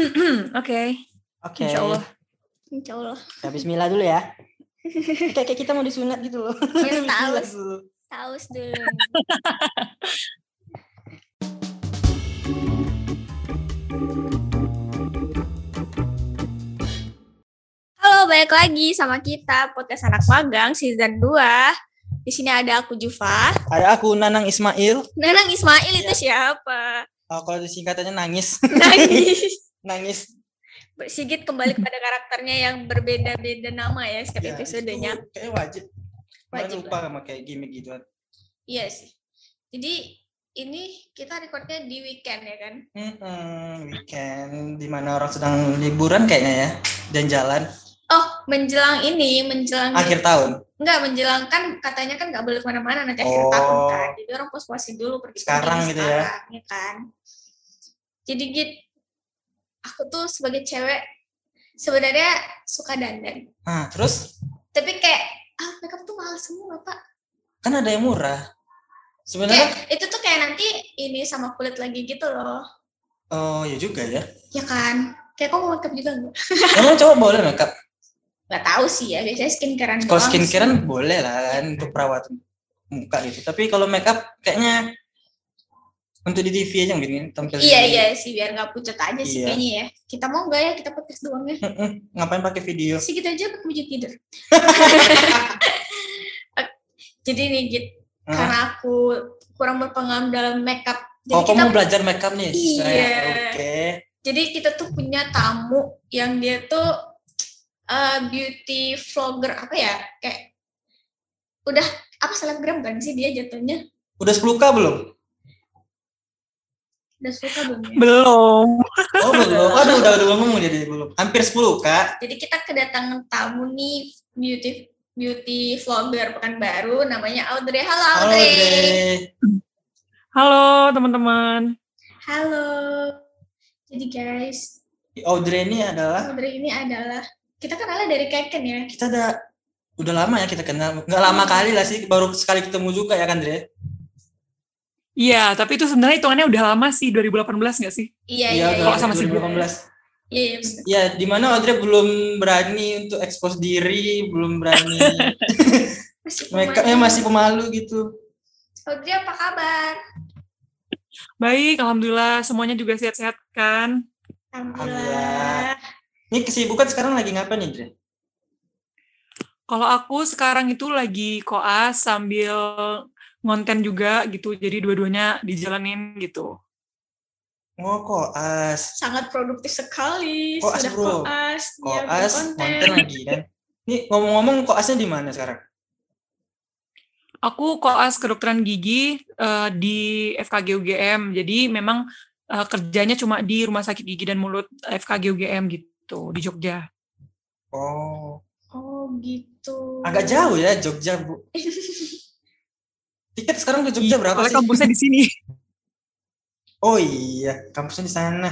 Oke. Oke. Insya Allah. Insya Allah. Ya, Bismillah dulu ya. kayak kayak kita mau disunat gitu loh. Ya, tahu. Bismillah dulu. Taus dulu. Halo, balik lagi sama kita podcast anak magang season 2. Di sini ada aku Jufa. Ada aku Nanang Ismail. Nenang Ismail itu siapa? Oh, kalau disingkatannya nangis. Nangis. nangis. Sigit kembali kepada karakternya yang berbeda-beda nama ya setiap Ya, episodenya. itu Kayak wajib. Wajib lupa sama kayak gimmick gitu. Iya sih. Jadi ini kita recordnya di weekend ya kan? Hmm, weekend di mana orang sedang liburan kayaknya ya dan jalan Oh, menjelang ini, menjelang akhir tahun. Enggak, menjelang kan katanya kan nggak boleh ke mana-mana nanti akhir Oh. tahun kan. Jadi orang puas-puasin dulu pergi Sekarang gitu ya. sekarang, ya kan. Jadi Git, aku tuh sebagai cewek sebenarnya suka dandan. Nah, terus Tapi kayak ah makeup tuh mahal semua, Pak. kan ada yang murah. Sebenarnya itu tuh kayak nanti ini sama kulit lagi gitu loh. oh ya juga ya. Ya kan? Kayak kok mau makeup juga enggak? Emang cowok boleh makeup? Nggak tahu sih ya, biasanya skincarean Kalau skincarean sih. boleh lah kan untuk perawatan muka gitu. Tapi kalau makeup kayaknya untuk di TV aja mungkin tampil. Iya, iya sih, biar nggak pucat aja sih Iya. kayaknya ya. Kita mau nggak ya kita podcast doang ya? Ngapain pakai video? sih kita aja pakai baju tidur. Jadi nih Git, Hah? karena aku kurang berpengalaman dalam makeup. Jadi Oh, kita kamu mau belajar makeup nih? Iya. Oke. jadi kita tuh punya tamu yang dia tuh eh, beauty vlogger apa ya? Kayak udah apa selebgram kan sih dia jatuhnya? Udah 10k belum? Udah suka belum ya? Belum. Oh belum. Aduh udah udah ngomong jadi belum. Hampir 10 kak. Jadi kita kedatangan tamu nih beauty beauty vlogger Pekanbaru namanya Audrey. Halo Halo Audrey. Dre. Halo teman-teman. Halo. Jadi guys, Audrey ini adalah Audrey ini adalah kita kenalnya dari Keken ya. kita ada udah lama ya kita kenal. Nggak lama kali lah sih. Baru sekali ketemu juga ya kan Dre? Iya, tapi itu sebenarnya hitungannya udah lama sih, 2018 nggak sih? Iya Iya, iya. udah Kalau iya. sama si 2018. Iya iya. Ya, di mana Audrey belum berani untuk expose diri, belum berani Masih makeupnya pemain. masih pemalu gitu. Audrey apa kabar? Baik, alhamdulillah semuanya juga sehat-sehat kan. Alhamdulillah. Ini kesibukan sekarang lagi ngapain nih Dre? Kalau aku sekarang itu lagi koas sambil ngonten juga gitu, jadi dua-duanya dijalanin gitu. Oh koas. Sangat produktif sekali. Koas, Sudah bro. koas. Koas, berkonten. konten lagi kan. Nih ngomong-ngomong koasnya di mana sekarang? Aku koas kedokteran gigi eh, di FKG UGM, jadi memang eh, kerjanya cuma di Rumah Sakit Gigi dan Mulut FKG UGM gitu, di Jogja. Oh, Oh gitu. agak jauh ya Jogja, Bu. Tiket sekarang ke Jogja berapa Soalnya sih? kampusnya di sini. Oh iya, kampusnya di sana.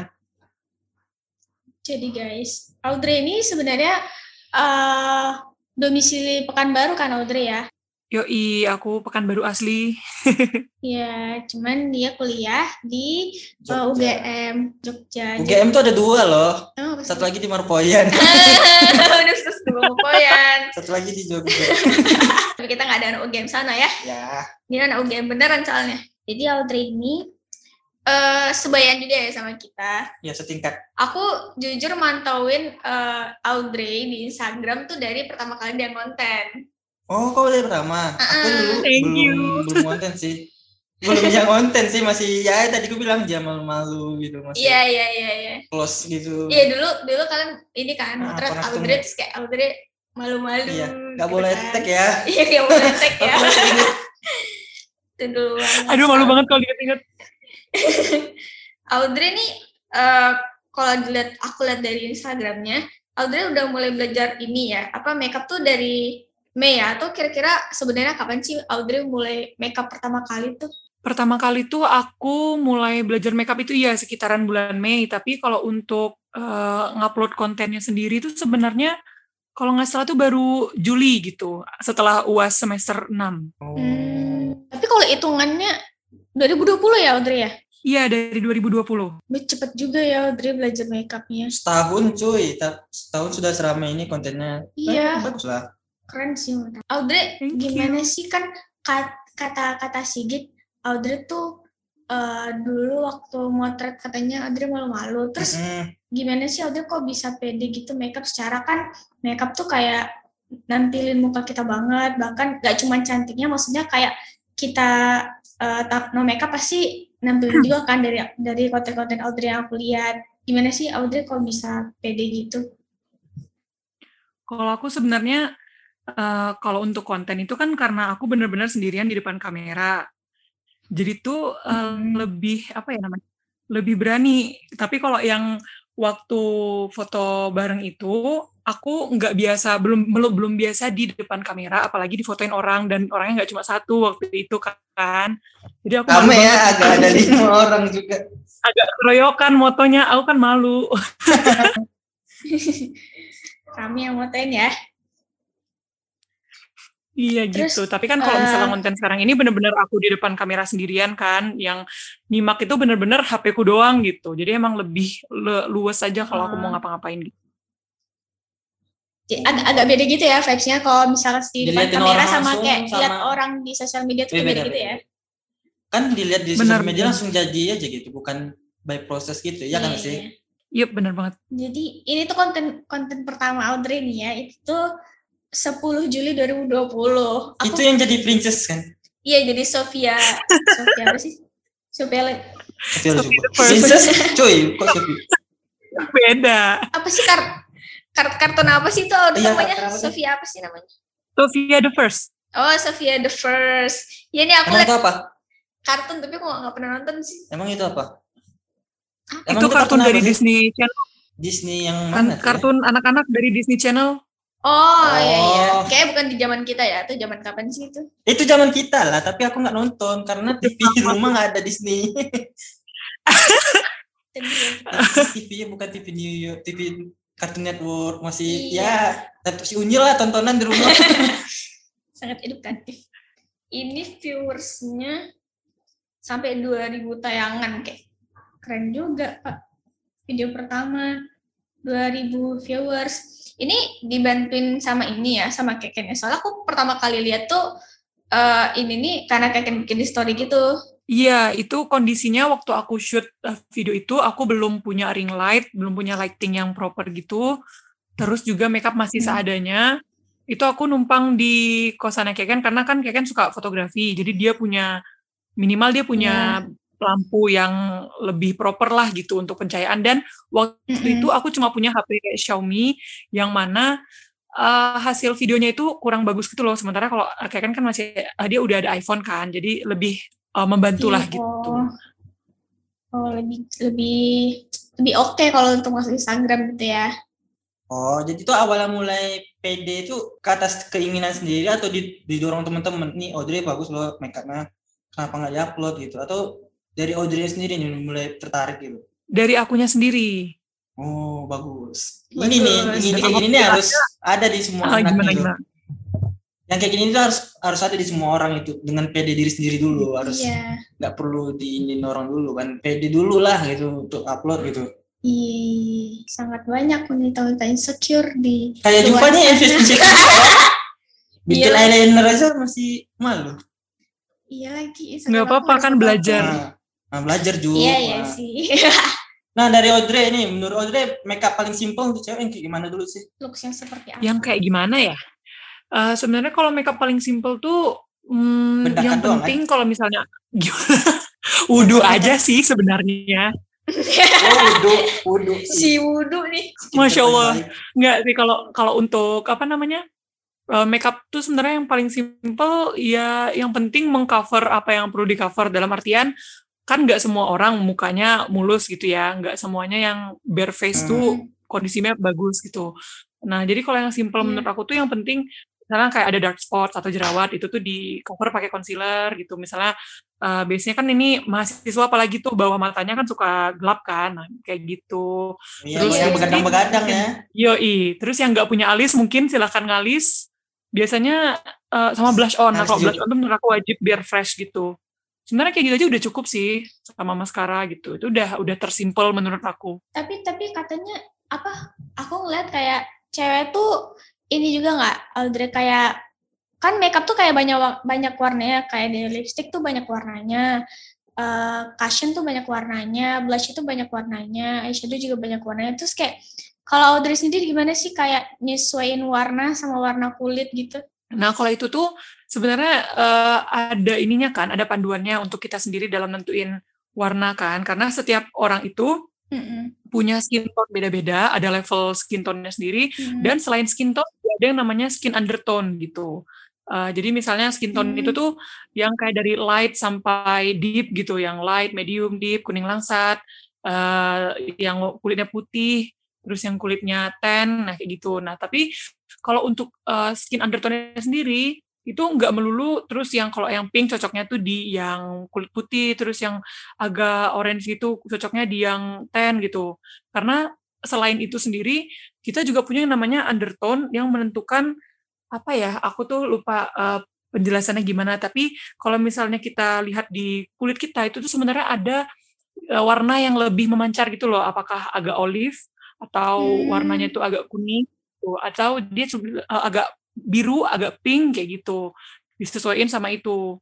Jadi guys, Audrey ini sebenarnya eh domisili Pekanbaru kan Audrey ya? Yoi, aku Pekanbaru asli. Ya, cuman dia kuliah di eh, Jogja. UGM Jogja. UGM tuh ada dua loh. Oh, Satu lagi di Marpoyan, Udah terus dua poyan. satu lagi di Jogja. Tapi kita nggak ada anak UGM sana ya. Ya, Ini anak UGM beneran soalnya. Jadi Audrey ini eh sebayan juga ya sama kita. ya setingkat. Aku jujur mantauin eh, Audrey di Instagram tuh dari pertama kali dia konten. Oh, kau dari pertama. Aku Ah, dulu thank belum you. belum konten sih. Belum yang konten sih masih ya tadi aku bilang dia malu-malu gitu masih Iya iya iya iya. close gitu. Iya dulu dulu kalian ini kan Ah, motret Audrey terus kayak Audrey malu-malu. Iya, nggak gitu boleh kan. tag ya. Iya nggak boleh tag ya. Itu dulu. Aduh, malu banget kalau diinget-inget. Audrey nih eh kalau dilihat aku lihat dari Instagramnya, Audrey udah mulai belajar ini ya, apa makeup tuh dari Mei ya, atau kira-kira sebenarnya kapan sih Audrey mulai makeup pertama kali tuh? Pertama kali tuh aku mulai belajar makeup itu ya sekitaran bulan Mei, tapi kalau untuk eh, ngupload kontennya sendiri tuh sebenarnya kalau nggak salah tuh baru Juli gitu, setelah UAS semester 6. Oh. Hmm, tapi kalau hitungannya 2020 ya Audrey ya? Iya dari 2020. Be, cepet juga ya Audrey belajar makeupnya. Setahun cuy, Ta- setahun sudah seramai ini kontennya. Iya. Bagus lah. Keren sih menurut aku. Audrey Thank gimana you. sih kan kat- kata-kata Sigit Audrey tuh eh, dulu waktu motret katanya Audrey malu-malu. Terus Mm-mm. gimana sih Audrey kok bisa pede gitu makeup secara kan makeup tuh kayak nampilin muka kita banget bahkan gak cuma cantiknya maksudnya kayak kita ta- no makeup pasti nampilin juga kan dari dari konten-konten Audrey yang aku lihat gimana sih Audrey kok bisa pede gitu Kalau aku sebenarnya eh, kalau untuk konten itu kan karena aku benar-benar sendirian di depan kamera. Jadi tuh Hmm. lebih apa ya namanya? Lebih berani. Tapi kalau yang waktu foto bareng itu aku nggak biasa belum belum belum biasa di depan kamera apalagi difotoin orang dan orangnya nggak cuma satu waktu itu kan jadi aku malu Rame ya, banget. agak ada lima orang juga. agak keroyokan motonya aku kan malu kami yang motoin ya Iya Terus, gitu. Tapi kan kalau misalnya eh, konten sekarang ini bener-bener aku di depan kamera sendirian kan, yang nyimak itu bener-bener HP ku doang gitu. Jadi emang lebih le- luwes aja kalau aku mau Ah. ngapa-ngapain gitu. J- agak agak beda gitu ya vibes-nya kalau misalnya di depan Diliatin kamera sama kayak sama- lihat orang di sosial media tuh Iya, beda beda, gitu beda. ya Kan dilihat di sosial media langsung jadi aja gitu, bukan by proses gitu. Ya kan Iya, sih? iya. Yep, bener banget. Jadi ini tuh konten konten pertama Audrey nih ya, itu tuh 10 Juli 2020. Aku Itu yang jadi princess kan? iya jadi Sofia Sofia apa sih? Sofia Le- first. Princess, cuy, kok Sophie? Beda. apa sih kar kar kartun apa sih itu Iya, namanya? Sofia apa sih namanya? Sophia the first. Oh Sofia the First. Ya ini aku Emang lihat itu apa? kartun tapi aku nggak pernah nonton sih. Emang itu apa? Emang itu kartun dari sih? Disney Channel. Disney yang Kan mana? ya? kartun anak-anak dari Disney Channel. Oh, iya iya. Oh. Kayak bukan di zaman kita ya, itu zaman kapan sih itu? Itu zaman kita lah, tapi aku nggak nonton karena TV di rumah nggak ada Disney. TV-nya bukan TV New York, TV Cartoon Network masih Iya. ya tapi si unyil lah tontonan di rumah. sangat edukatif. Ini viewersnya sampai 2000 tayangan kayak keren juga pak. Video pertama 2000 viewers. Ini dibantuin sama ini ya, sama Keken ya. Soalnya aku pertama kali lihat tuh eh ini nih karena Keken bikin di story gitu. Iya, itu kondisinya waktu aku shoot uh, video itu aku belum punya ring light, belum punya lighting yang proper gitu. Terus juga makeup masih Hmm. seadanya. Itu aku numpang di kosannya Keken karena kan Keken suka fotografi. Jadi dia punya minimal dia punya lampu yang lebih proper lah gitu untuk pencahayaan dan waktu Mm-mm. itu aku cuma punya HP kayak Xiaomi yang mana uh, hasil videonya itu kurang bagus gitu loh. Sementara kalau Keken kan masih uh, dia udah ada iPhone kan. Jadi lebih uh, membantu lah Iya, gitu. Oh, oh lebih lebih lebih oke kalau untuk masuk Instagram gitu ya. Oh, jadi itu awalnya mulai PD itu ke atas keinginan sendiri atau di- didorong teman-teman nih Audrey bagus loh makeupnya kenapa nggak diupload gitu atau dari Audrey sendiri nih mulai tertarik gitu. Dari akunya sendiri. Oh, bagus. Bagus. Ini nih, ini kayak gini nih harus ada di semua Ah, anak gimana gitu. gimana? Yang kayak gini itu harus harus ada di semua orang itu dengan PD diri sendiri dulu harus Iya. nggak perlu diinin orang dulu kan PD dulu lah gitu untuk upload gitu. Ih, sangat banyak wanita-wanita insecure di Kayak Juva nih investasi bikin Iya. eyeliner aja masih malu. Iya lagi. Nggak apa-apa harus kan belajar. Nah, belajar juga. Iya iya sih. Nah dari Audrey nih, menurut Audrey makeup paling simpel untuk cewek yang kayak gimana dulu sih? Looks yang seperti apa? Yang kayak gimana ya? Eh, Sebenarnya kalau makeup paling simple tuh hmm, yang penting kalau misalnya gimana? Wudhu aja sih sebenarnya. Oh, wudhu, wudhu. si Wudu nih. Masya Allah. Enggak sih kalau kalau untuk apa namanya? eh, makeup tuh sebenarnya yang paling simple ya yang penting mengcover apa yang perlu di cover dalam artian kan nggak semua orang mukanya mulus gitu ya nggak semuanya yang bare face tuh kondisinya bagus gitu nah jadi kalau yang simple Iya. menurut aku tuh yang penting misalnya kayak ada dark spots atau jerawat itu tuh di cover pakai concealer gitu misalnya eh, biasanya kan ini mahasiswa apalagi tuh bawah matanya kan suka gelap kan nah, kayak gitu Iya, Terus yang ya, begadang-begadang ya. Yoi, terus yang nggak punya alis mungkin silahkan ngalis. Biasanya eh, sama blush on. Nah, kalau blush on tuh menurut aku wajib biar fresh gitu. Sebenarnya kayak gitu aja udah cukup sih sama maskara gitu itu udah udah tersimpel menurut aku Tapi tapi katanya apa? Aku ngeliat kayak cewek tuh ini juga nggak Audrey kayak kan makeup tuh kayak banyak banyak warnanya kayak di lipstick tuh banyak warnanya. eh cushion tuh banyak warnanya, blush itu banyak warnanya, eyeshadow juga banyak warnanya. Terus kayak kalau Audrey sendiri gimana sih kayak nyesuaiin warna sama warna kulit gitu? Nah, kalau itu tuh sebenarnya eh, ada ininya kan, ada panduannya untuk kita sendiri dalam nentuin warna kan, karena setiap orang itu Mm-mm. punya skin tone beda-beda, ada level skin tone-nya sendiri, Mm. dan selain skin tone ada yang namanya skin undertone gitu. Eh, jadi misalnya skin tone Hmm. itu tuh yang kayak dari light sampai deep gitu, yang light, medium, deep, kuning langsat, eh, yang kulitnya putih, terus yang kulitnya tan, nah kayak gitu. Nah tapi kalau untuk eh, skin undertone-nya sendiri itu nggak melulu terus yang kalau yang pink cocoknya tuh di yang kulit putih terus yang agak orange gitu cocoknya di yang tan gitu. Karena selain itu sendiri kita juga punya yang namanya undertone yang menentukan apa ya aku tuh lupa eh, penjelasannya gimana. Tapi kalau misalnya kita lihat di kulit kita itu tuh sebenarnya ada eh, warna yang lebih memancar gitu loh. Apakah agak olive atau Hmm. warnanya itu agak kuning gitu, atau dia eh, agak biru agak pink kayak gitu. Disesuaikan sama itu.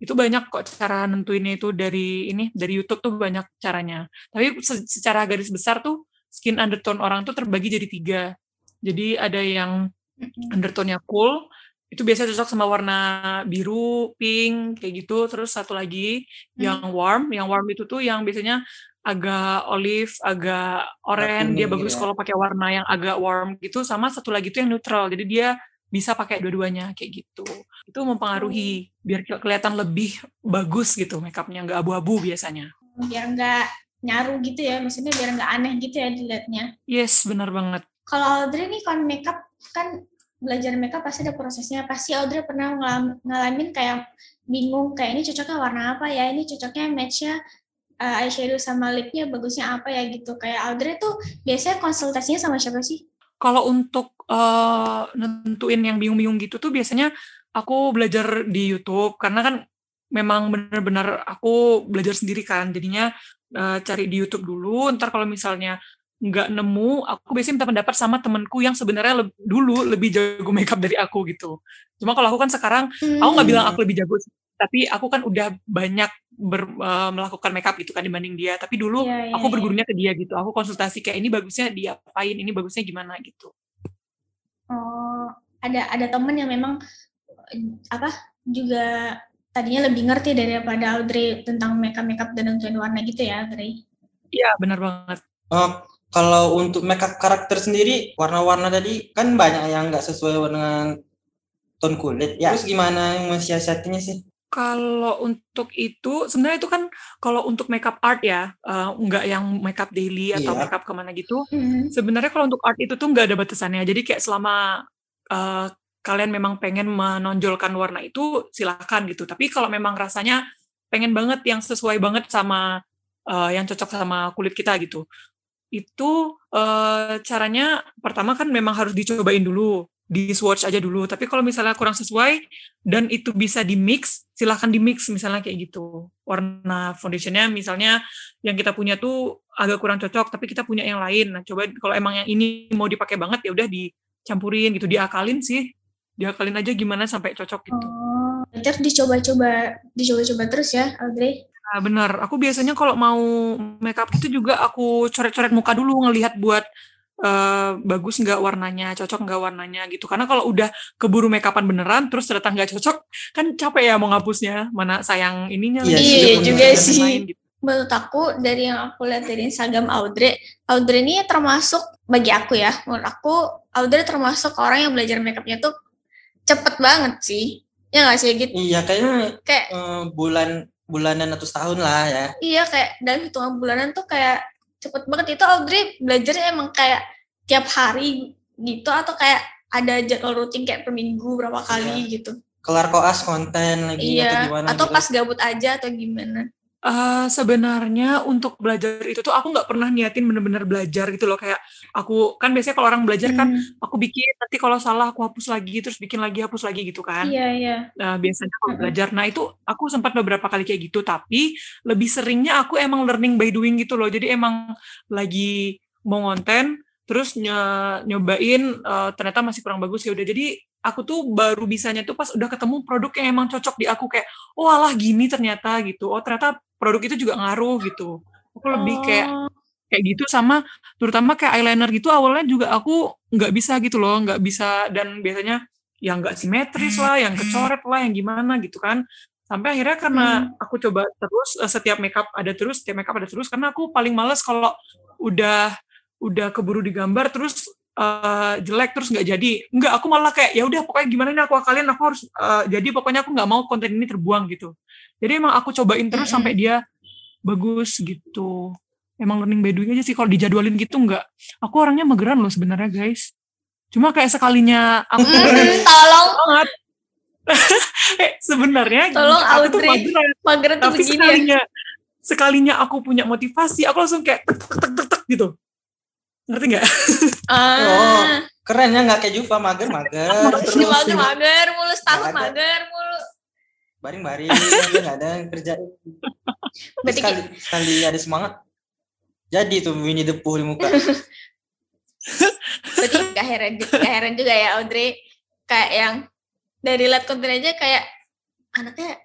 Itu banyak kok cara nentuinnya itu dari ini dari YouTube tuh banyak caranya. Tapi se- secara garis besar tuh skin undertone orang tuh terbagi jadi tiga. Jadi ada yang undertone-nya cool itu biasa cocok sama warna biru, pink kayak gitu. Terus satu lagi yang warm, yang warm itu tuh yang biasanya agak olive, agak orange, dia bagus ya. kalau pakai warna yang agak warm gitu. Sama satu lagi tuh yang neutral, jadi dia bisa pakai dua-duanya kayak gitu. Itu mempengaruhi biar ke- kelihatan lebih bagus gitu makeupnya, nggak abu-abu biasanya. biar nggak nyaru gitu ya, maksudnya biar nggak aneh gitu ya dilihatnya. Yes, benar banget. Kalau Audrey nih kan makeup kan belajar makeup pasti ada prosesnya. Pasti Audrey pernah ngalam- ngalamin kayak bingung kayak ini cocoknya warna apa ya, ini cocoknya matchnya uh, eyeshadow sama lipnya bagusnya apa ya gitu. Kayak Audrey tuh biasanya konsultasinya sama siapa sih? Kalau untuk eh, nentuin yang bingung-bingung gitu tuh biasanya aku belajar di YouTube karena kan memang benar-benar aku belajar sendiri kan jadinya eh, cari di YouTube dulu ntar kalau misalnya nggak nemu aku biasanya minta pendapat sama temenku yang sebenarnya leb- dulu lebih jago makeup dari aku gitu. Cuma kalau aku kan sekarang aku nggak bilang aku lebih jago sih, tapi aku kan udah banyak ber- eh, melakukan makeup gitu kan dibanding dia. Tapi dulu Iya, iya, aku iya. bergurunya ke dia gitu. Aku konsultasi kayak ini bagusnya diapain? Ini bagusnya gimana? gitu. Oh, ada ada temen yang memang eh, apa juga tadinya lebih ngerti daripada Audrey tentang makeup makeup dan nentuin warna gitu ya, Audrey. iya benar banget. Oh, kalau untuk makeup karakter sendiri, warna-warna tadi kan banyak yang nggak sesuai dengan tone kulit. Ya, terus gimana yang mensiasatinya sih? Kalau untuk itu, sebenarnya itu kan kalau untuk makeup art ya, eh, nggak yang makeup daily atau Iya. makeup ke mana gitu. Mhm. Sebenarnya kalau untuk art itu tuh nggak ada batasannya. Jadi kayak selama eh, kalian memang pengen menonjolkan warna itu, silahkan gitu. Tapi kalau memang rasanya pengen banget yang sesuai banget sama eh, yang cocok sama kulit kita gitu, itu eh, caranya pertama kan memang harus dicobain dulu, di swatch aja dulu. Tapi kalau misalnya kurang sesuai dan itu bisa di mix, silahkan di mix misalnya kayak gitu. Warna foundationnya misalnya yang kita punya tuh agak kurang cocok, tapi kita punya yang lain. Nah coba kalau emang yang ini mau dipakai banget ya udah dicampurin gitu, diakalin sih, diakalin aja gimana sampai cocok gitu. Oh, dicoba-coba dicoba-coba terus ya, Audrey. Nah, benar. Aku biasanya kalau mau makeup itu juga aku coret-coret muka dulu ngelihat buat eh, bagus nggak warnanya, cocok nggak warnanya gitu. Karena kalau udah keburu makeupan beneran, terus ternyata nggak cocok, kan capek ya mau ngapusnya. Mana sayang ininya. Iya punya juga kerjaan sih. lain gitu. Menurut aku dari yang aku lihat dari Instagram Audrey, Audrey ini termasuk bagi aku ya, menurut aku Audrey termasuk orang yang belajar makeupnya tuh cepet banget sih. Ya nggak sih gitu? Iya, kayaknya Kayak eh, bulan bulanan atau setahun lah ya. iya kayak dalam hitungan bulanan tuh kayak cepet banget itu Audrey belajarnya emang kayak tiap hari gitu atau kayak ada jadwal rutin kayak per minggu berapa kali gitu. Kelar koas konten lagi atau Iya, gimana atau gitu. pas gabut aja atau gimana. Uh, sebenarnya untuk belajar itu tuh aku nggak pernah niatin bener-bener belajar gitu loh kayak aku kan biasanya kalau orang belajar kan Hmm. aku bikin nanti kalau salah aku hapus lagi terus bikin lagi hapus lagi gitu kan Iya, iya. Nah, biasanya Mm-mm. belajar nah itu aku sempat beberapa kali kayak gitu tapi lebih seringnya aku emang learning by doing gitu loh jadi emang lagi mau ngonten terus ny- nyobain eh, ternyata masih kurang bagus ya udah jadi aku tuh baru bisanya tuh pas udah ketemu produk yang emang cocok di aku kayak oh alah gini ternyata gitu. Oh ternyata produk itu juga ngaruh gitu. Aku lebih kayak Oh, kayak gitu sama terutama kayak eyeliner gitu awalnya juga aku nggak bisa gitu loh nggak bisa dan biasanya yang nggak simetris lah yang kecoret lah yang gimana gitu kan. Sampai akhirnya karena aku coba terus eh, setiap makeup ada terus setiap makeup ada terus karena aku paling males kalau udah udah keburu digambar terus eh, jelek terus nggak jadi. Nggak aku malah kayak ya udah pokoknya gimana nih aku akalin aku harus eh, jadi pokoknya aku nggak mau konten ini terbuang gitu. Jadi emang aku cobain terus Mm-mm. sampai dia bagus gitu. Emang learning by doing aja sih kalau dijadwalin gitu nggak. Aku orangnya mageran loh sebenarnya guys. Cuma kayak sekalinya aku Mm, tolong, banget eh sebenarnya Tolong, aku tuh Audrey. mageran. Mageran tuh tapi begini ya. sekalinya sekalinya aku punya motivasi aku langsung kayak tek tek tek tek, tek gitu. Ngerti nggak Oh. Ah, Keren ya nggak kayak Juva mager mager terus. mager, mager mulu, ada. mager mulu. Baring-baring dia nggak ada yang kerja. Berarti sekali sekali ada semangat. Jadi tuh Winnie the Pooh di muka. Berarti gak heran, gak heran juga ya Audrey kayak yang dari lihat konten aja kayak anaknya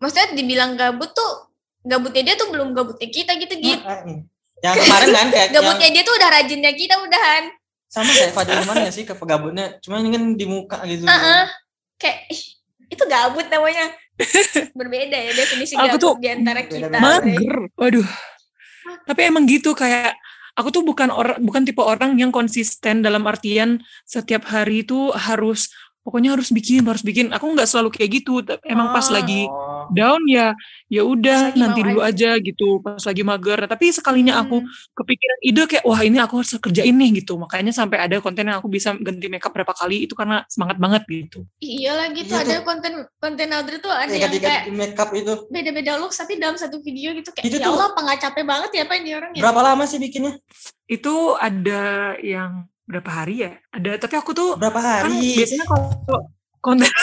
maksudnya dibilang gabut tuh gabutnya dia tuh belum gabutnya kita gitu gitu yang kemarin kan kayak yang gabutnya dia tuh udah rajinnya kita udahan sama kayak Fadil Iman ya sih ke gabutnya cuma ini kan di muka gitu. Heeh. kayak ih, itu gabut namanya. Berbeda ya definisi Aku gabut tuh di antara kita. Mager. Waduh. Tapi emang gitu kayak aku tuh bukan orang bukan tipe orang yang konsisten dalam artian setiap hari itu harus pokoknya harus bikin harus bikin aku nggak selalu kayak gitu emang pas Oh. lagi down ya ya udah lagi nanti dulu aja. aja gitu pas lagi mager Nah, tapi sekalinya aku Hmm. kepikiran ide kayak wah ini aku harus kerjain nih gitu makanya sampai ada konten yang aku bisa ganti makeup berapa kali itu karena semangat banget gitu iya lah gitu Iya ada tuh. konten konten Audrey tuh ada kayak yang kayak makeup itu beda-beda look tapi dalam satu video gitu kayak Itu ya tuh- Allah apa nggak capek banget ya apa ini orang ya berapa lama sih bikinnya itu ada yang berapa hari ya? Ada tapi aku tuh berapa kan hari? biasanya kalau konten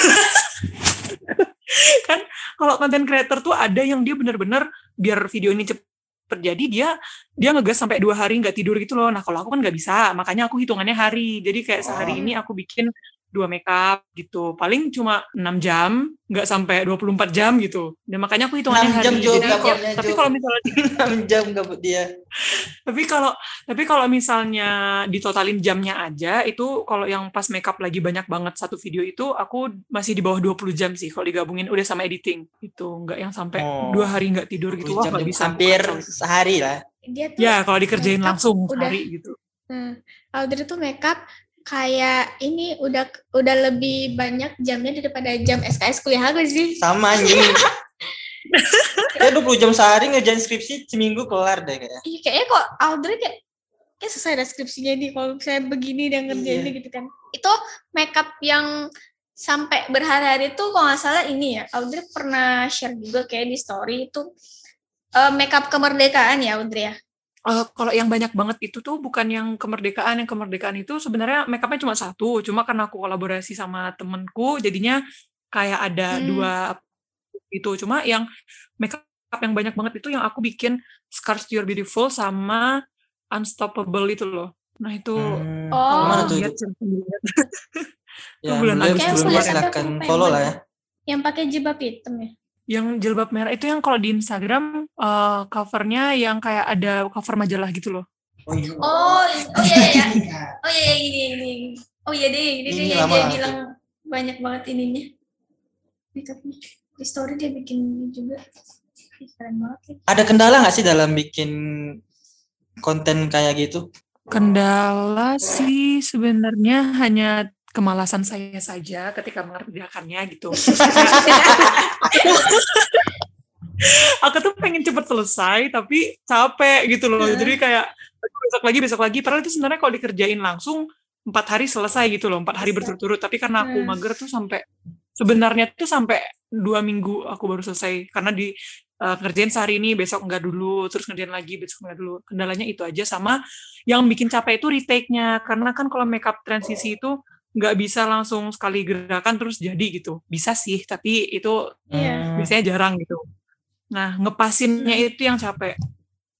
kan kalau konten creator tuh ada yang dia bener-bener biar video ini cepet terjadi dia dia ngegas sampai dua hari nggak tidur gitu loh. Nah kalau aku kan nggak bisa makanya aku hitungannya hari. Jadi kayak sehari Oh. ini aku bikin dua makeup gitu. Paling cuma 6 jam nggak sampai 24 jam gitu. Dan makanya aku hitungannya 6 hari jam juga jadi kalau- pokoknya, tapi kalau misalnya 6 jam gabut dia. Tapi kalau tapi kalau misalnya ditotalin jamnya aja itu kalau yang pas makeup lagi banyak banget satu video itu aku masih di bawah 20 jam sih kalau digabungin udah sama editing. Itu nggak yang sampai Oh. dua hari nggak tidur gitu wah bisa hampir sehari lah. Dia tuh ya kalau dikerjain langsung udah- sehari gitu. Hmm, Audrey tuh makeup kayak ini udah udah lebih banyak jamnya daripada jam SKS kuliah aku sih. sama anjing kayak 20 jam sehari ngerjain skripsi seminggu kelar deh kayaknya Iya kayaknya kok Audrey kayak kayak selesai deskripsinya nih kalau saya begini dan ngerjainnya Iya. gitu kan. Itu makeup yang sampai berhari-hari tuh kalau nggak salah ini ya Audrey pernah share juga kayak di story itu eh, makeup kemerdekaan ya Audrey ya. Eh, kalau yang banyak banget itu tuh bukan yang kemerdekaan yang kemerdekaan itu sebenarnya makeupnya cuma satu cuma karena aku kolaborasi sama temenku jadinya kayak ada Hmm. dua itu cuma yang makeup yang banyak banget itu yang aku bikin Scars to Your Beautiful sama Unstoppable itu loh nah itu Hmm, Oh. gimana tuh itu? ya bulan Agustus silakan follow lah ya Yang pakai jilbab hitam ya. Yang jilbab merah itu yang kalau di Instagram eh, covernya yang kayak ada cover majalah gitu loh oh, iya. Oh, oh iya iya. iya. Oh iya iya ini ini. Oh iya deh, ini, Ini dia dia bilang banyak banget ininya. Makeupnya. Di story dia bikin ini juga. Keren banget ya. ada kendala nggak sih dalam bikin konten kayak gitu Kendala sih sebenarnya hanya kemalasan saya saja ketika mengerjakannya gitu. aku tuh pengen cepet selesai tapi capek gitu loh. Heeh. Jadi kayak besok lagi besok lagi. Padahal itu sebenarnya kalau dikerjain langsung empat hari selesai gitu loh, empat hari berturut-turut. Tapi karena aku Hmm. mager tuh sampai sebenarnya tuh sampai dua minggu aku baru selesai karena di uh, ngerjain sehari ini besok enggak dulu terus ngerjain lagi besok enggak dulu kendalanya itu aja sama yang bikin capek itu retake-nya karena kan kalau makeup transisi itu nggak bisa langsung sekali gerakan terus jadi gitu bisa sih tapi itu Iya. biasanya jarang gitu nah ngepasinnya itu yang capek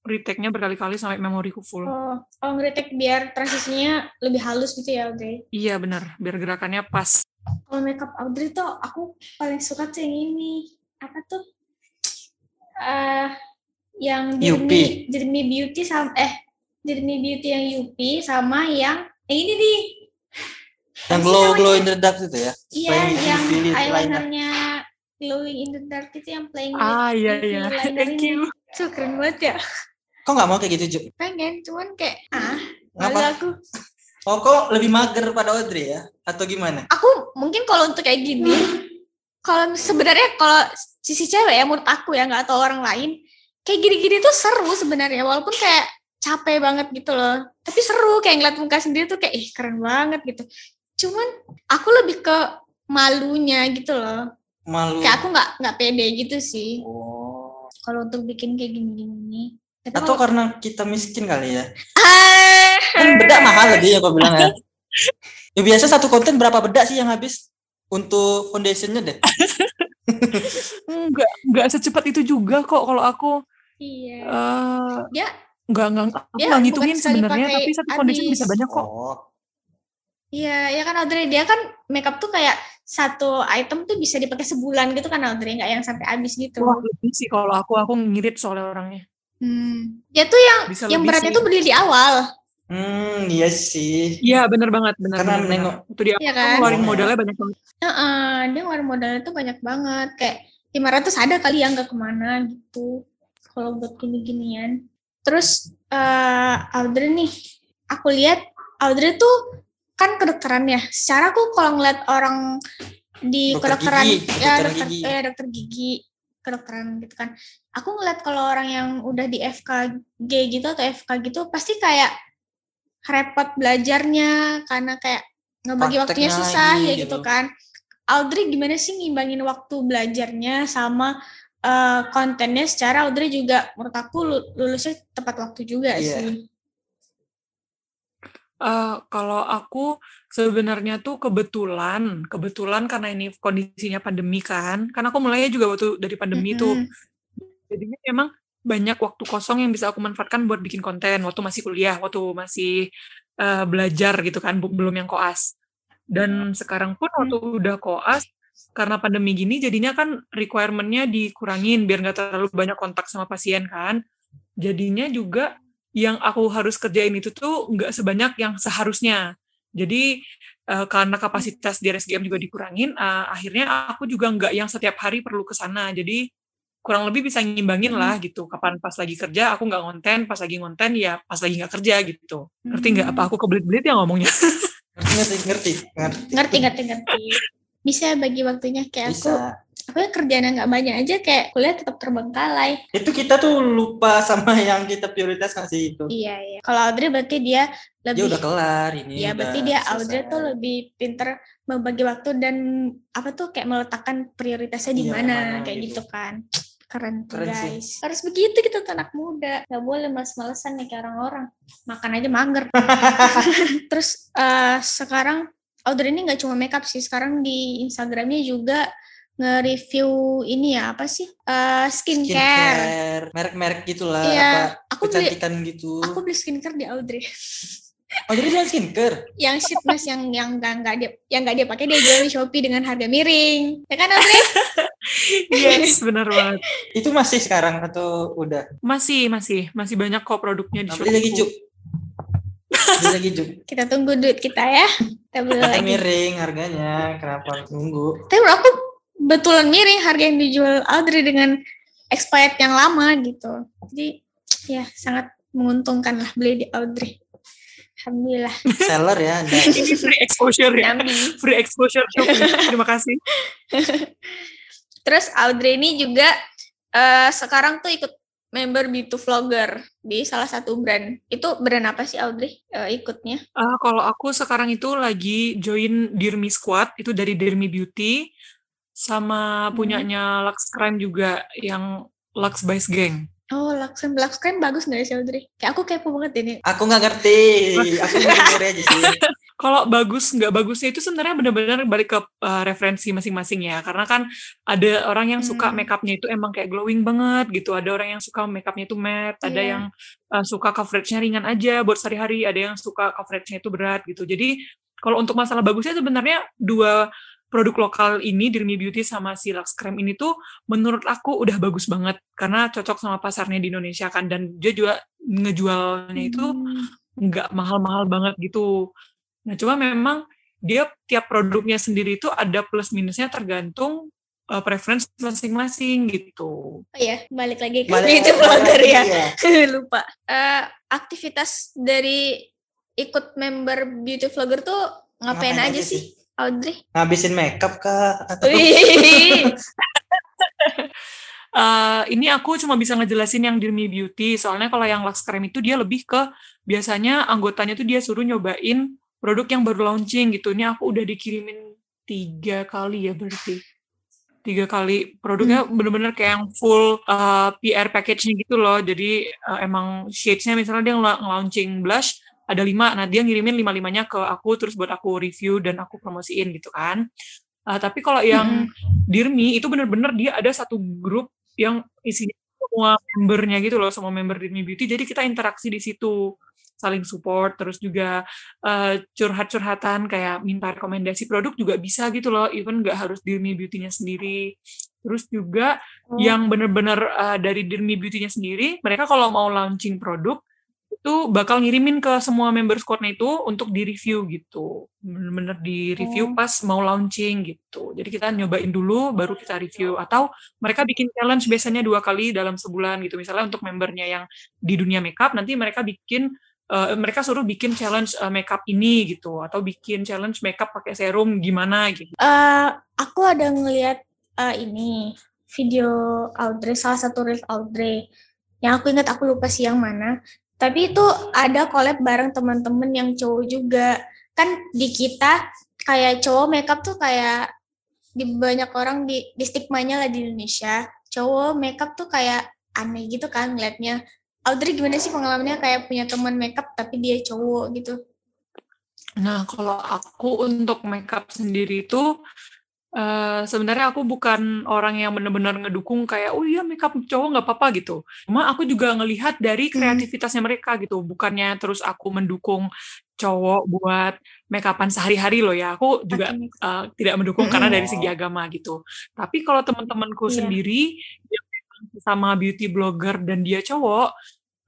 retake-nya berkali-kali sampai memoriku full Oh, oh ngeritik biar transisinya lebih halus gitu ya Audrey. iya benar biar gerakannya pas Kalau makeup Audrey tuh aku paling suka tuh yang ini. Apa tuh? eh yang Jeremy, Jeremy Beauty sama eh Jeremy Beauty yang Yupi sama yang eh, ini nih. Yang glow glow in the dark itu ya. Iya, yang eyelinernya glowing in the dark itu yang playing with ah iya iya thank you Tuh keren banget ya. Kok nggak mau kayak gitu, Ju? Pengen, cuman kayak ah, Ngapa? aku. Oh, kok lebih mager pada Audrey ya? Atau gimana? Aku mungkin kalau untuk kayak gini, kalau sebenarnya kalau sisi cewek ya menurut aku ya nggak tahu orang lain, kayak gini-gini tuh seru sebenarnya walaupun kayak capek banget gitu loh. Tapi seru kayak ngeliat muka sendiri tuh kayak ih keren banget gitu. Cuman aku lebih ke malunya gitu loh. Malu. Kayak aku nggak nggak pede gitu sih Oh. kalau untuk bikin kayak gini-gini. Tapi Atau kalau- karena kita miskin kali ya? Kan bedak mahal lagi ya kau bilang ya. Ya biasa satu konten berapa bedak sih yang habis untuk foundationnya deh? Enggak, enggak secepat itu juga kok kalau aku Iya. eh Dia enggak enggak aku bukan ngitungin sebenarnya tapi satu foundation habis. bisa banyak kok. Oh. Iya, ya kan Audrey dia kan makeup tuh kayak satu item tuh bisa dipakai sebulan gitu kan Audrey, nggak yang sampai habis gitu. Wah, lebih sih kalau aku aku ngirit soalnya orangnya. Hmm. Dia tuh yang Bisa yang beratnya sih. tuh beli di awal, Hmm, iya sih. Iya, bener banget, bener Karena bener, menengok. bener. Itu dia Iya aku kan? ngeluarin Iya. modalnya banyak banget. Heeh, dia ngeluarin modalnya tuh banyak banget, kayak 500 ada kali yang nggak ke mana gitu. Kalau buat gini-ginian. Terus eh Audrey nih, aku lihat Audrey tuh kan kedokteran ya. Secara aku kalau ngeliat orang di Dokter kedokteran gigi, ya dokter dokter gigi. eh, dokter gigi kedokteran gitu kan. Aku ngeliat kalau orang yang udah di FKG gitu atau FK gitu pasti kayak repot belajarnya karena kayak ngebagi waktunya susah ya gitu. gitu kan. Audrey gimana sih ngimbangin waktu belajarnya sama eh, kontennya secara Audrey juga menurut aku lu- lulusnya tepat waktu juga Iya. sih. Eh, kalau aku sebenarnya tuh kebetulan, kebetulan karena ini kondisinya pandemi kan, karena aku mulainya juga waktu dari pandemi tuh, Mm-mm. jadinya memang banyak waktu kosong yang bisa aku manfaatkan buat bikin konten waktu masih kuliah, waktu masih eh, belajar gitu kan, belum yang koas. Dan sekarang pun waktu udah koas, karena pandemi gini jadinya kan requirement-nya dikurangin biar nggak terlalu banyak kontak sama pasien kan. Jadinya juga yang aku harus kerjain itu tuh nggak sebanyak yang seharusnya. Jadi eh, karena kapasitas di RSGM juga dikurangin, eh, akhirnya aku juga nggak yang setiap hari perlu ke sana. Jadi kurang lebih bisa ngimbangin lah gitu. Kapan pas lagi kerja aku nggak ngonten, pas lagi ngonten ya pas lagi nggak kerja gitu. Ngerti nggak apa aku kebelit-belit ya ngomongnya? Ngerti ngerti. ngerti. Ngerti ngerti ngerti. Bisa bagi waktunya kayak aku. Bisa. Aku ya kerjaan nggak banyak aja kayak kuliah tetap terbengkalai. Itu kita tuh lupa sama yang kita prioritas nggak sih itu. Iya iya. Kalau Audrey berarti dia Dia lebih udah kelar ini. Iya, berarti dia selesai. Audrey tuh lebih pinter membagi waktu dan apa tuh kayak meletakkan prioritasnya di Iya, mana kayak gitu. gitu kan. Keren tuh Keren sih. guys. Harus begitu kita tuh anak muda. Gak boleh males-malesan nih kayak orang-orang. Makan aja mager. Terus eh, sekarang Audrey ini nggak cuma makeup sih. Sekarang di Instagramnya juga nge-review ini ya apa sih Eh, skincare. skincare, merek-merek gitulah, Iya, apa aku beli kecantikan gitu. aku beli skincare di Audrey. Oh jadi dia skincare? yang sheet mask yang yang nggak nggak dia yang nggak dia pakai dia jual di Shopee dengan harga miring ya kan Audrey yes, benar banget. Itu masih sekarang atau udah? Masih, masih, masih banyak kok produknya di beli lagi Shopee. Lagi Juk. kita tunggu duit kita ya kita beli lagi miring harganya, kenapa nunggu? tapi aku betulan miring harga yang dijual Audrey dengan expired yang lama gitu jadi ya sangat menguntungkan lah beli di Audrey Alhamdulillah Seller ya, Anda. Ini free exposure ya. Free exposure. Terima kasih. terus Audrey ini juga eh, sekarang tuh ikut member B2 Vlogger di salah satu brand itu brand apa sih Audrey eh, ikutnya Ah, kalau aku sekarang itu lagi join Dirmi Squad, itu dari Dirmi Beauty, sama punyanya Lux Crime juga yang Lux Gang. Oh, Lux Lux Creme bagus nggak sih Audrey? Kayak aku kepo banget ini. Aku nggak ngerti. Aku denger aja sih. Kalau bagus nggak bagusnya itu sebenarnya benar-benar balik ke uh, referensi masing-masing ya. Karena kan ada orang yang suka Hmm. makeupnya itu emang kayak glowing banget gitu. Ada orang yang suka makeupnya itu matte. Ada Iya. yang uh, suka coveragenya ringan aja buat sehari-hari. Ada yang suka coveragenya itu berat gitu. Jadi kalau untuk masalah bagusnya sebenarnya dua produk lokal ini Dirmi Beauty sama si Lux Creme ini tuh menurut aku udah bagus banget karena cocok sama pasarnya di Indonesia kan dan dia juga ngejualnya itu Hmm. nggak mahal-mahal banget gitu. Nah, cuma memang dia tiap produknya sendiri itu ada plus minusnya tergantung uh, preference masing-masing gitu. Oh ya, balik lagi ke Balik- beauty balik vlogger lagi ya. ya. Lupa. Eh, aktivitas dari ikut member beauty vlogger tuh ngapain, Ngapain aja aja sih, Audrey? Ngabisin makeup kah? Atau. Uh, ini aku cuma bisa ngejelasin yang Dirmi Beauty, soalnya kalau yang Lux Creme itu dia lebih ke biasanya anggotanya tuh dia suruh nyobain produk yang baru launching gitu. Ini aku udah dikirimin tiga kali ya berarti. Tiga kali produknya bener-bener kayak yang full uh, PR package-nya gitu loh. Jadi uh, emang shades-nya misalnya dia nge-launching blush ada lima, nah dia ngirimin lima-limanya ke aku terus buat aku review dan aku promosiin gitu kan. Uh, tapi kalau yang Dirmi itu bener-bener dia ada satu grup yang isinya semua membernya gitu loh, semua member Dirmi Beauty. Jadi kita interaksi di situ, saling support, terus juga eh, curhat-curhatan kayak minta rekomendasi produk juga bisa gitu loh, even nggak harus Dirmi Beauty-nya sendiri. Terus juga Oh. yang bener-bener eh, dari Dirmi Beauty-nya sendiri, mereka kalau mau launching produk itu bakal ngirimin ke semua member squadnya itu untuk di review gitu bener-bener di review Oh. pas mau launching gitu jadi kita nyobain dulu baru kita review atau mereka bikin challenge biasanya dua kali dalam sebulan gitu misalnya untuk membernya yang di dunia makeup nanti mereka bikin eh, mereka suruh bikin challenge eh, makeup ini gitu atau bikin challenge makeup pakai serum gimana gitu Eh, aku ada ngeliat eh, ini video Audrey, salah satu reel Audrey. Yang aku ingat aku lupa sih yang mana. Tapi itu ada collab bareng teman-teman yang cowok juga. Kan di kita kayak cowok makeup tuh kayak di banyak orang di, di stigmanya lah di Indonesia. Cowok makeup tuh kayak aneh gitu kan ngeliatnya. Audrey gimana sih pengalamannya kayak punya teman makeup tapi dia cowok gitu? Nah, kalau aku untuk makeup sendiri itu eh, sebenarnya aku bukan orang yang benar-benar ngedukung kayak oh iya makeup cowok nggak apa-apa gitu. Cuma aku juga ngelihat dari kreativitasnya mereka gitu. Bukannya terus aku mendukung cowok buat makeupan sehari-hari loh ya. Aku juga eh, tidak mendukung karena dari segi agama gitu. Tapi kalau teman-temanku Iya. sendiri yang sama beauty blogger dan dia cowok,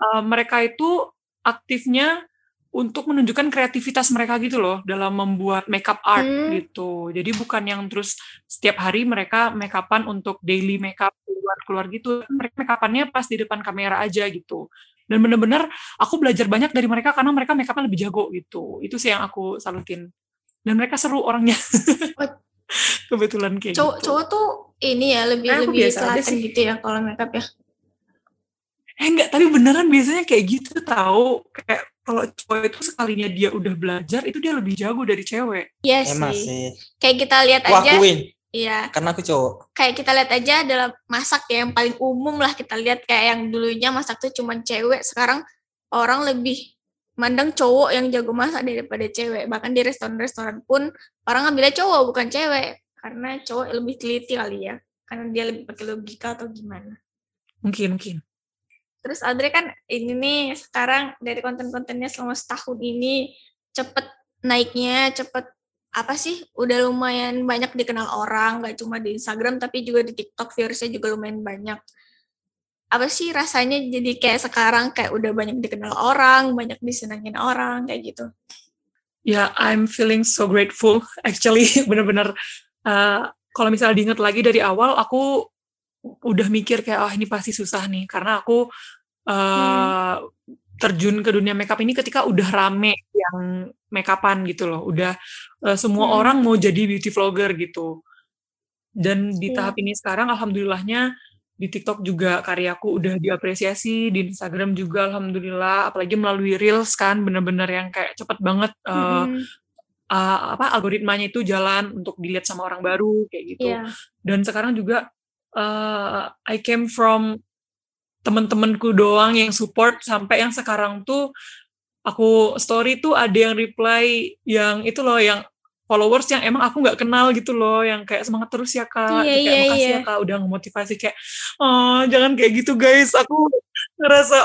eh, mereka itu aktifnya untuk menunjukkan kreativitas mereka gitu loh dalam membuat makeup art Hmm. gitu. Jadi bukan yang terus setiap hari mereka makeupan untuk daily makeup keluar-keluar gitu. Mereka makeupannya pas di depan kamera aja gitu. Dan bener-bener aku belajar banyak dari mereka karena mereka makeupnya lebih jago gitu. Itu sih yang aku salutin. Dan mereka seru orangnya. Kebetulan kayak cowok gitu. cowok tuh ini ya lebih aku lebih sih. gitu ya kalau makeup ya. Eh enggak, tapi beneran biasanya kayak gitu tahu. Kayak kalau cowok itu sekalinya dia udah belajar, itu dia lebih jago dari cewek. Iya Emang sih. sih. Kayak kita lihat aja, akuin. iya. Karena aku cowok. Kayak kita lihat aja dalam masak ya yang paling umum lah kita lihat kayak yang dulunya masak tuh cuma cewek, sekarang orang lebih mandang cowok yang jago masak daripada cewek. Bahkan di restoran-restoran pun orang ngambilnya cowok bukan cewek karena cowok lebih teliti kali ya. Karena dia lebih pakai logika atau gimana. Mungkin, mungkin. Terus Audrey kan ini nih sekarang dari konten-kontennya selama setahun ini cepet naiknya, cepet apa sih udah lumayan banyak dikenal orang, gak cuma di Instagram tapi juga di TikTok viewersnya juga lumayan banyak. Apa sih rasanya jadi kayak sekarang kayak udah banyak dikenal orang, banyak disenangin orang kayak gitu. Ya, I'm feeling so grateful. Actually, bener-bener uh, kalau misalnya diingat lagi dari awal, aku udah mikir kayak, oh ini pasti susah nih. Karena aku uh, terjun ke dunia makeup ini ketika udah rame yang makeupan gitu loh. Udah uh, semua Hmm. orang mau jadi beauty vlogger gitu. Dan di Iya. tahap ini sekarang, alhamdulillahnya di TikTok juga karyaku udah diapresiasi, di Instagram juga alhamdulillah, apalagi melalui Reels kan, bener-bener yang kayak cepet banget uh, Mm-mm. uh, apa algoritmanya itu jalan untuk dilihat sama orang baru kayak gitu. Iya. Dan sekarang juga uh, I came from temen-temenku doang yang support sampai yang sekarang tuh aku story tuh ada yang reply yang itu loh yang followers yang emang aku nggak kenal gitu loh yang kayak semangat terus ya kak. Iya, kayak iya, makasih iya. ya kak udah ngemotivasi. Kayak oh jangan kayak gitu guys. Aku ngerasa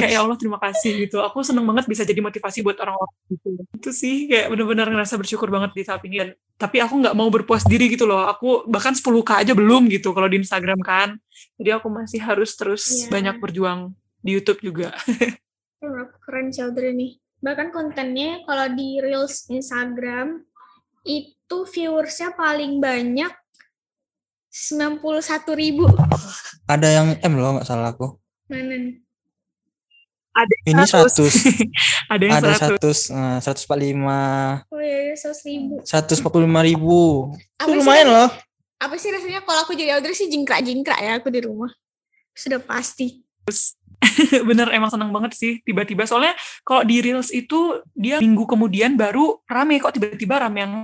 kayak ya Allah terima kasih gitu. Aku seneng banget bisa jadi motivasi buat orang-orang gitu. Itu sih kayak bener-bener ngerasa bersyukur banget di tahap ini. Dan tapi aku nggak mau berpuas diri gitu loh. Aku bahkan 10k aja belum gitu kalau di Instagram kan. Jadi aku masih harus terus Iya. banyak berjuang di YouTube juga. Keren Audrey nih. Bahkan kontennya kalau di Reels Instagram itu viewersnya paling banyak 91 ribu. Ada yang M loh nggak salah aku. Mana nih? ada Ini 100. ada yang Ada 100 100, eh, 145, Oh ya, 100 ribu. 145 ribu. Apa Itu sih lumayan rasanya- loh. Apa sih rasanya kalau aku jadi Audrey sih jingkrak-jingkrak ya aku di rumah. Sudah pasti. bener emang seneng banget sih tiba-tiba soalnya kalau di reels itu dia minggu kemudian baru rame kok tiba-tiba rame yang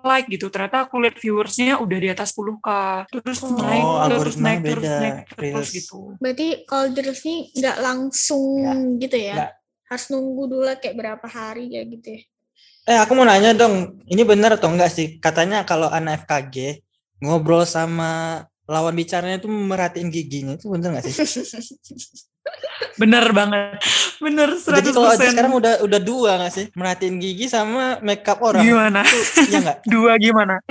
like gitu ternyata aku lihat viewersnya udah di atas 10k terus Oh, naik terus naik terus beda, naik terus Reels. gitu Berarti kalau di Reels nih nggak langsung gitu ya? nggak. Harus nunggu dulu kayak berapa hari kayak gitu ya? Eh aku mau nanya dong, ini benar atau enggak sih? Katanya kalau anak FKG ngobrol sama lawan bicaranya itu merhatiin giginya itu bener nggak sih? bener banget bener 100% Jadi kalau sekarang udah udah dua nggak sih? Merhatiin gigi sama makeup orang. gimana Itu iya nggak? dua gimana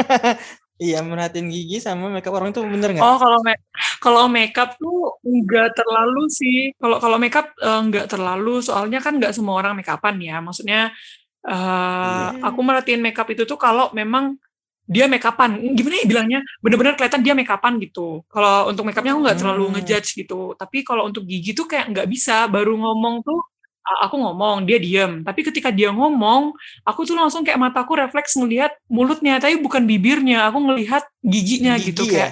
Iya merhatiin gigi sama makeup orang itu bener nggak? Oh kalau make kalau makeup tuh nggak terlalu sih. Kalau kalau makeup eh, nggak terlalu, soalnya kan nggak semua orang makeupan ya. Maksudnya eh Iya. aku merhatiin makeup itu tuh kalau memang dia makeupan. Gimana ya bilangnya? Bener-bener kelihatan dia makeupan gitu. Kalau untuk makeupnya aku nggak terlalu Hmm. ngejudge gitu. Tapi kalau untuk gigi tuh kayak nggak bisa. Baru ngomong tuh aku ngomong dia diem. Tapi ketika dia ngomong, aku tuh langsung kayak mataku refleks ngelihat mulutnya, tapi bukan bibirnya. Aku ngelihat giginya Gigi gitu ya? kayak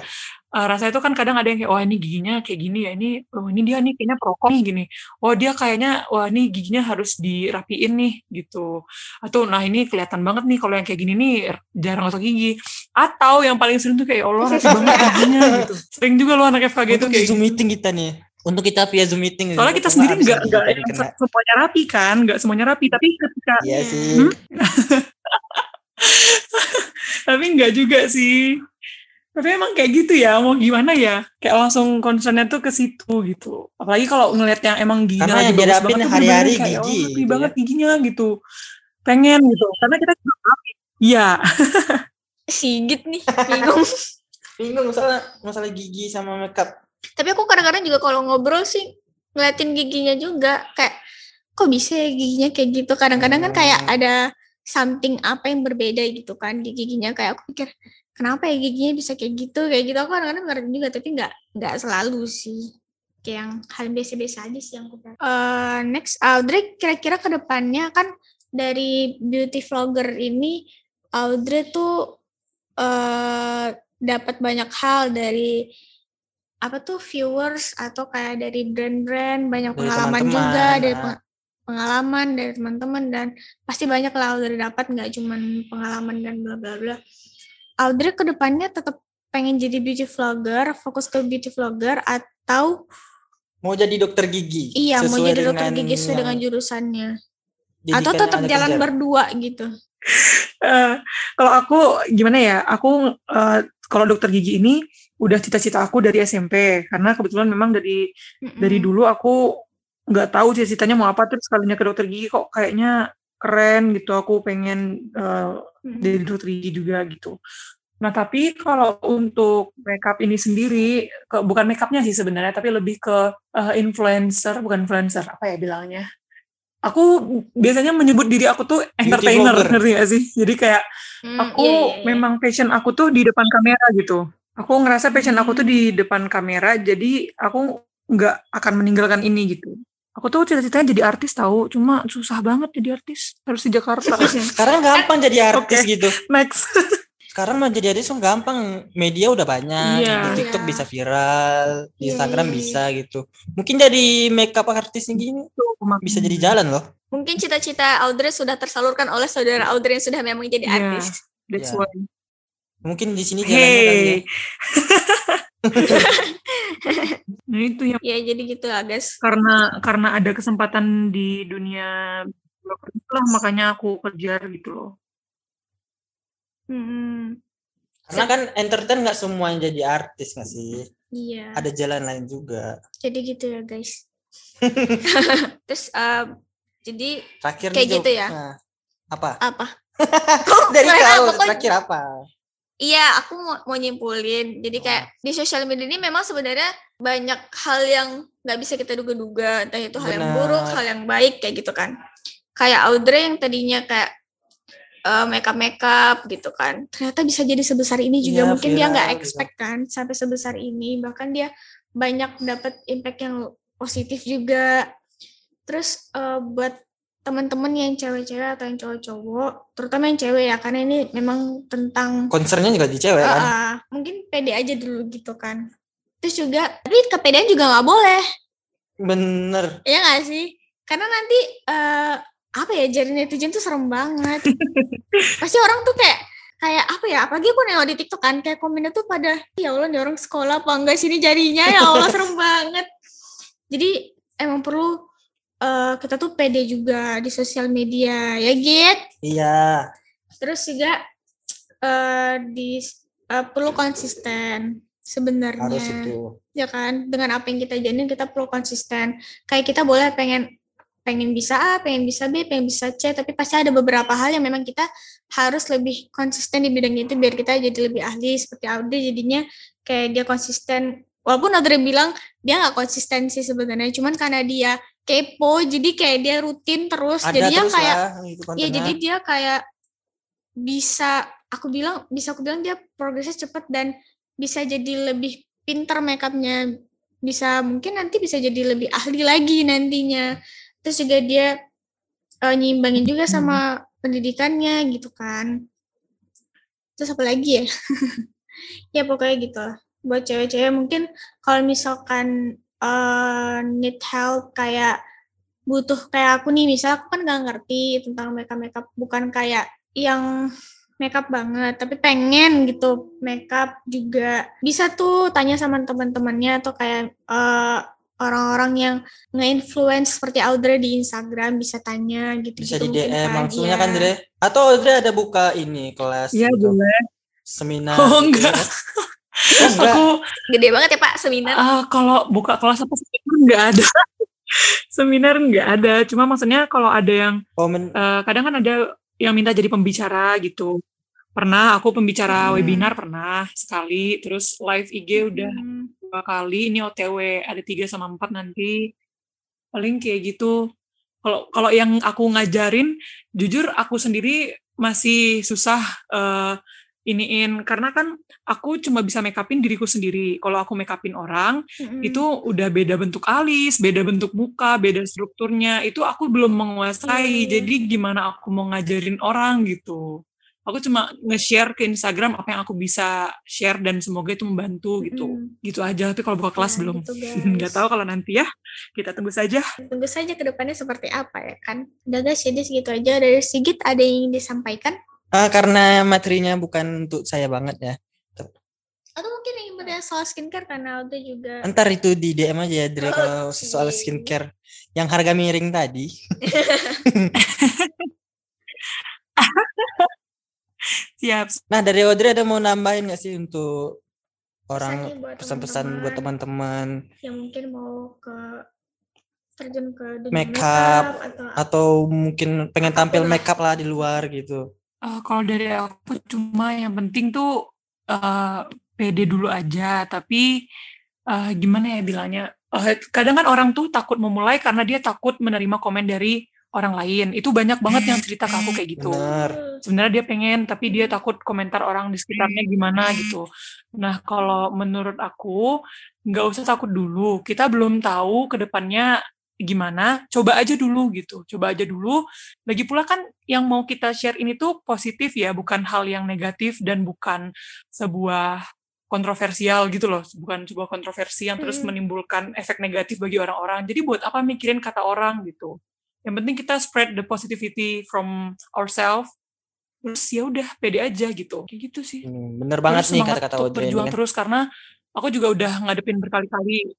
eh, rasanya itu kan kadang ada yang kayak wah ini giginya kayak gini ya ini oh ini dia nih kayaknya perokok nih gini oh dia kayaknya wah ini giginya harus dirapiin nih gitu atau nah ini kelihatan banget nih kalau yang kayak gini nih jarang gosok gigi atau yang paling sering tuh kayak "Ya Allah rapi banget giginya gitu sering juga loh anak FKG itu kayak Zoom gitu. meeting kita nih. Untuk kita via Zoom meeting. soalnya kita sendiri nggak nggak semuanya rapi kan nggak semuanya rapi tapi ketika Iya sih. Hmm? tapi nggak juga sih tapi emang kayak gitu ya mau gimana ya kayak langsung concernnya tuh ke situ gitu apalagi kalau ngeliat yang emang giginya Karena lagi yang bagus dihadapin hari-hari bener-bener kayak, gigi oh, gitu banget ya. giginya gitu pengen gitu karena kita iya Sigit nih, bingung. Bingung masalah masalah gigi sama makeup. Tapi aku kadang-kadang juga kalau ngobrol sih ngeliatin giginya juga kayak kok bisa ya giginya kayak gitu. Kadang-kadang kan kayak Hmm. ada something apa yang berbeda gitu kan di giginya kayak aku pikir kenapa ya giginya bisa kayak gitu kayak gitu aku kadang-kadang ngerti juga tapi nggak nggak selalu sih kayak yang hal biasa-biasa aja sih yang aku. Eh, next Audrey kira-kira ke depannya kan dari beauty vlogger ini Audrey tuh eh dapat banyak hal dari apa tuh viewers atau kayak dari brand-brand banyak Dari pengalaman teman-teman, juga dari ah. peng- pengalaman dari teman-teman dan pasti banyak lah Audrey dapat nggak cuman pengalaman dan bla bla bla. Audrey ke depannya tetap pengen jadi beauty vlogger, fokus ke beauty vlogger atau Mau jadi dokter gigi. iya mau jadi dokter gigi sesuai dengan jurusannya atau tetap jalan kejar. berdua gitu. Eh, kalau aku gimana ya aku eh, kalau dokter gigi ini udah cita-cita aku dari SMP karena kebetulan memang dari dari Mm-mm. dulu aku nggak tahu cita-citanya mau apa terus kalinya ke dokter gigi kok kayaknya keren gitu aku pengen eh, Mm-mm. jadi gigi juga gitu nah tapi kalau untuk makeup ini sendiri ke, bukan makeupnya sih sebenarnya tapi lebih ke eh, influencer bukan influencer apa ya bilangnya aku biasanya menyebut diri aku tuh entertainer ngerti gak sih jadi kayak Hmm, aku iya, iya, iya. memang passion aku tuh di depan kamera gitu. Aku ngerasa passion aku tuh Hmm. di depan kamera, jadi aku nggak akan meninggalkan ini gitu. Aku tuh cita-citanya jadi artis tahu, cuma susah banget jadi artis harus di Jakarta. Sekarang gampang jadi artis Oke. gitu. Next. Sekarang mah jadi artis gampang. Media udah banyak. Iya. Di TikTok Iya. bisa viral, di Iya, Instagram iya, iya. bisa gitu. Mungkin jadi makeup artis gini bisa jadi jalan loh. Mungkin cita-cita Audrey sudah tersalurkan oleh saudara Audrey yang sudah memang jadi Iya. artis. That's Iya. why. Mungkin di sini jalannya kali ya. Nah itu yang ya jadi gitu lah guys. karena karena ada kesempatan di dunia itulah makanya aku kejar gitu loh. Hmm, Karena kan entertain nggak semuanya jadi artis nggak sih? iya. Ada jalan lain juga. Jadi gitu ya guys. Terus eh, jadi Terakhir Kayak gitu ya? Nah, apa? apa? Dari kau terakhir apa? Iya, aku mau, mau nyimpulin. Jadi kayak di sosial media ini memang sebenarnya banyak hal yang nggak bisa kita duga-duga. Entah itu hal yang Benar. buruk, hal yang baik kayak gitu kan. Kayak Audrey yang tadinya kayak eh, makeup makeup gitu kan. Ternyata bisa jadi sebesar ini juga. Iya, Mungkin dia nggak viral gitu. expect kan sampai sebesar ini. Bahkan dia banyak dapat impact yang positif juga. Terus eh, buat teman-teman yang cewek-cewek atau yang cowok-cowok, terutama yang cewek ya, karena ini memang tentang Concernnya juga di cewek kan? Ah, mungkin pede aja dulu gitu kan. Terus juga, tapi kepedean juga nggak boleh, Bener. ya nggak sih? Karena nanti eh apa ya jari netizen tuh serem banget. Pasti orang tuh kayak kayak apa ya? Apalagi aku nengok di TikTok kan, kayak komennya tuh pada ya Allah nih orang sekolah apa enggak sini jarinya ya Allah serem banget. Jadi emang perlu eh, kita tuh pede juga di sosial media ya Git. Iya. Terus juga eh di eh, perlu konsisten sebenarnya. Harus itu. Ya kan? Dengan apa yang kita jalanin kita perlu konsisten. Kayak kita boleh pengen pengen bisa A, pengen bisa B, pengen bisa C, tapi pasti ada beberapa hal yang memang kita harus lebih konsisten di bidang itu biar kita jadi lebih ahli seperti Audrey jadinya kayak dia konsisten walaupun Audrey bilang dia nggak konsisten sih sebenarnya cuman karena dia kepo jadi kayak dia rutin terus Ada jadinya terus kayak lah kontennya. jadi dia kayak bisa aku bilang bisa aku bilang dia progresnya cepat dan bisa jadi lebih pintar makeupnya. Bisa mungkin nanti bisa jadi lebih ahli lagi nantinya. Terus juga dia eh, nyimbangin juga sama pendidikannya gitu kan. Terus apa lagi ya? Ya pokoknya gitu lah. Buat cewek-cewek mungkin kalau misalkan eh, need help kayak butuh kayak aku nih misal aku kan nggak ngerti tentang makeup makeup bukan kayak yang makeup banget tapi pengen gitu makeup juga bisa tuh tanya sama teman-temannya atau kayak eh, orang-orang yang nge-influence seperti Audrey di Instagram bisa tanya gitu Bisa gitu di DM langsungnya kan. Dre? Atau Dre ada buka ini kelas Iya gitu, boleh. seminar Oh, gitu enggak. ya? Enggak. Aku gede banget ya Pak seminar ah, kalau buka kelas apa seminar nggak ada. seminar nggak ada. Cuma maksudnya kalau ada yang Oh, men- eh, kadang kan ada yang minta jadi pembicara gitu. Pernah aku pembicara Hmm. webinar pernah sekali, terus live IG udah Hmm. dua kali, ini OTW ada tiga sama empat nanti. Paling kayak gitu. Kalau kalau yang aku ngajarin, jujur aku sendiri masih susah eh, iniin karena kan aku cuma bisa make upin diriku sendiri. Kalau aku make upin orang, Mm-mm. itu udah beda bentuk alis, beda bentuk muka, beda strukturnya. Itu aku belum menguasai. Hmm. Jadi gimana aku mau ngajarin orang gitu. Aku cuma nge-share ke Instagram apa yang aku bisa share dan semoga itu membantu gitu. Mm-mm. Gitu aja. Tapi kalau buka kelas Ya, belum. gitu, tahu kalau nanti ya. Kita tunggu saja. tunggu saja ke depannya seperti apa ya kan udah guys jadi segitu aja dari Sigit ada yang ingin disampaikan Ah, karena materinya bukan untuk saya banget ya. atau mungkin ingin bertanya soal skincare karena Aldo juga Ntar itu di DM aja ya Oke. kalau soal skincare yang harga miring tadi. Siap. Nah dari Audrey ada mau nambahin nggak sih untuk orang pesan-pesan buat teman-teman yang mungkin mau ke terjun ke dunia Makeup, atau atau mungkin pengen tampil makeup lah di luar gitu. Eh, kalau dari aku cuma yang penting tuh eh pede dulu aja. Tapi eh, gimana ya bilangnya? Eh, kadang kan orang tuh takut memulai karena dia takut menerima komen dari orang lain. Itu banyak banget yang cerita ke aku kayak gitu. Benar. sebenarnya dia pengen tapi dia takut komentar orang di sekitarnya gimana gitu. Nah kalau menurut aku nggak usah takut dulu. Kita belum tahu ke depannya gimana. Coba aja dulu gitu. Coba aja dulu. Lagi pula kan yang mau kita share ini tuh positif ya, bukan hal yang negatif dan bukan sebuah kontroversial gitu loh, bukan sebuah kontroversi yang terus Mm-mm. menimbulkan efek negatif bagi orang-orang. Jadi buat apa mikirin kata orang gitu? Yang penting kita spread the positivity from ourselves terus ya udah pede aja gitu kayak gitu sih Hmm, bener banget Terus nih kata-kata Audrey berjuang kan. terus karena aku juga udah ngadepin berkali-kali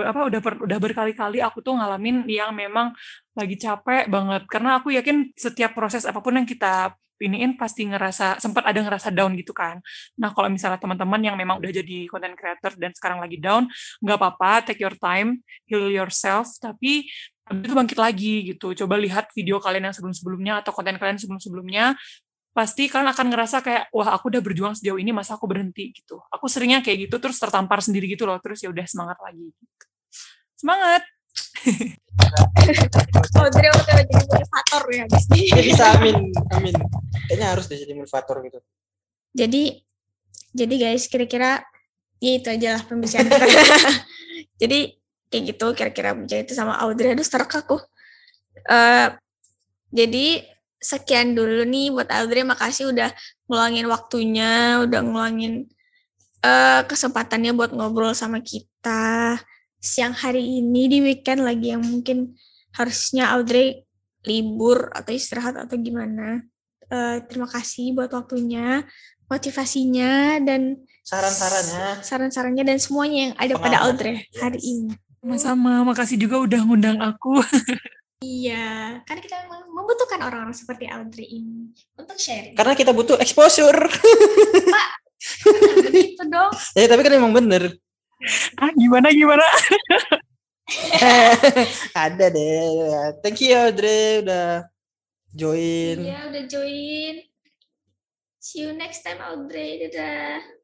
apa udah per- udah berkali-kali aku tuh ngalamin yang memang lagi capek banget karena aku yakin setiap proses apa pun yang kita iniin pasti ngerasa sempat ada ngerasa down gitu kan. Nah, kalau misalnya teman-teman yang memang udah jadi content creator dan sekarang lagi down, nggak apa-apa, take your time, heal yourself, tapi itu bangkit lagi gitu. Coba lihat video kalian yang sebelum-sebelumnya atau konten kalian sebelum-sebelumnya, pasti kalian akan ngerasa kayak wah aku udah berjuang sejauh ini masa aku berhenti gitu. Aku seringnya kayak gitu terus tertampar sendiri gitu loh, terus ya udah semangat lagi. Gitu. Semangat. Audrey udah jadi motivator ya habis ini. Ya bisa amin, amin. Kayaknya harus deh jadi motivator gitu. Jadi jadi guys kira-kira ya itu aja lah pembicaraan kita. jadi kayak gitu kira-kira pembicaraan itu sama Audrey aduh serak aku. Eh jadi sekian dulu nih buat Audrey makasih udah ngeluangin waktunya, udah ngeluangin eh kesempatannya buat ngobrol sama kita siang hari ini di weekend lagi yang mungkin harusnya Audrey libur atau istirahat atau gimana. Eh, terima kasih buat waktunya, motivasinya dan Saran-sarannya. saran-sarannya dan semuanya yang ada pada Pengalaman. Audrey hari ini. Sama-sama, makasih juga udah ngundang aku. Iya, karena kita memang membutuhkan orang-orang seperti Audrey ini untuk sharing. Karena kita butuh exposure. Begitu dong. ya tapi kan emang bener. ah, gimana gimana? Ada deh. Thank you Audrey udah join. Iya, udah join. See you next time Audrey. Dadah.